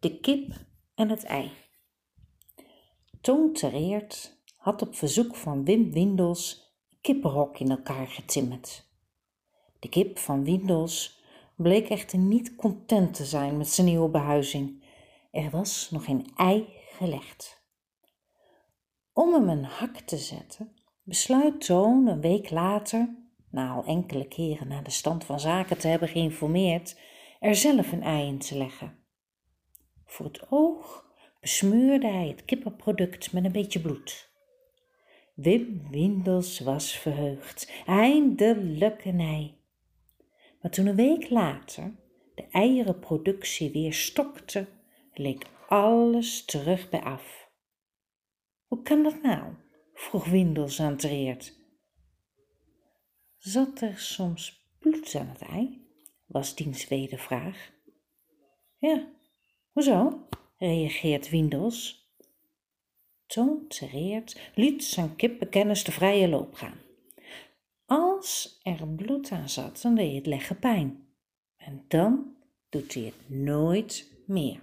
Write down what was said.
De kip en het ei. Toon Tereert had op verzoek van Wim Windels een kippenhok in elkaar getimmerd. De kip van Windels bleek echter niet content te zijn met zijn nieuwe behuizing. Er was nog geen ei gelegd. Om hem een hak te zetten, besluit Toon een week later, na al enkele keren naar de stand van zaken te hebben geïnformeerd, er zelf een ei in te leggen. Voor het oog besmeurde hij het kippenproduct met een beetje bloed. Wim Windels was verheugd. Eindelijk een ei. Maar toen een week later de eierenproductie weer stokte, leek alles terug bij af. Hoe kan dat nou? vroeg Windels aan Treert. Zat er soms bloed aan het ei? was diens wedervraag. Ja, hoezo? reageert Windels. Toon Tereert liet zijn kippenkennis de vrije loop gaan. Als er bloed aan zat, dan deed het leggen pijn. En dan doet hij het nooit meer.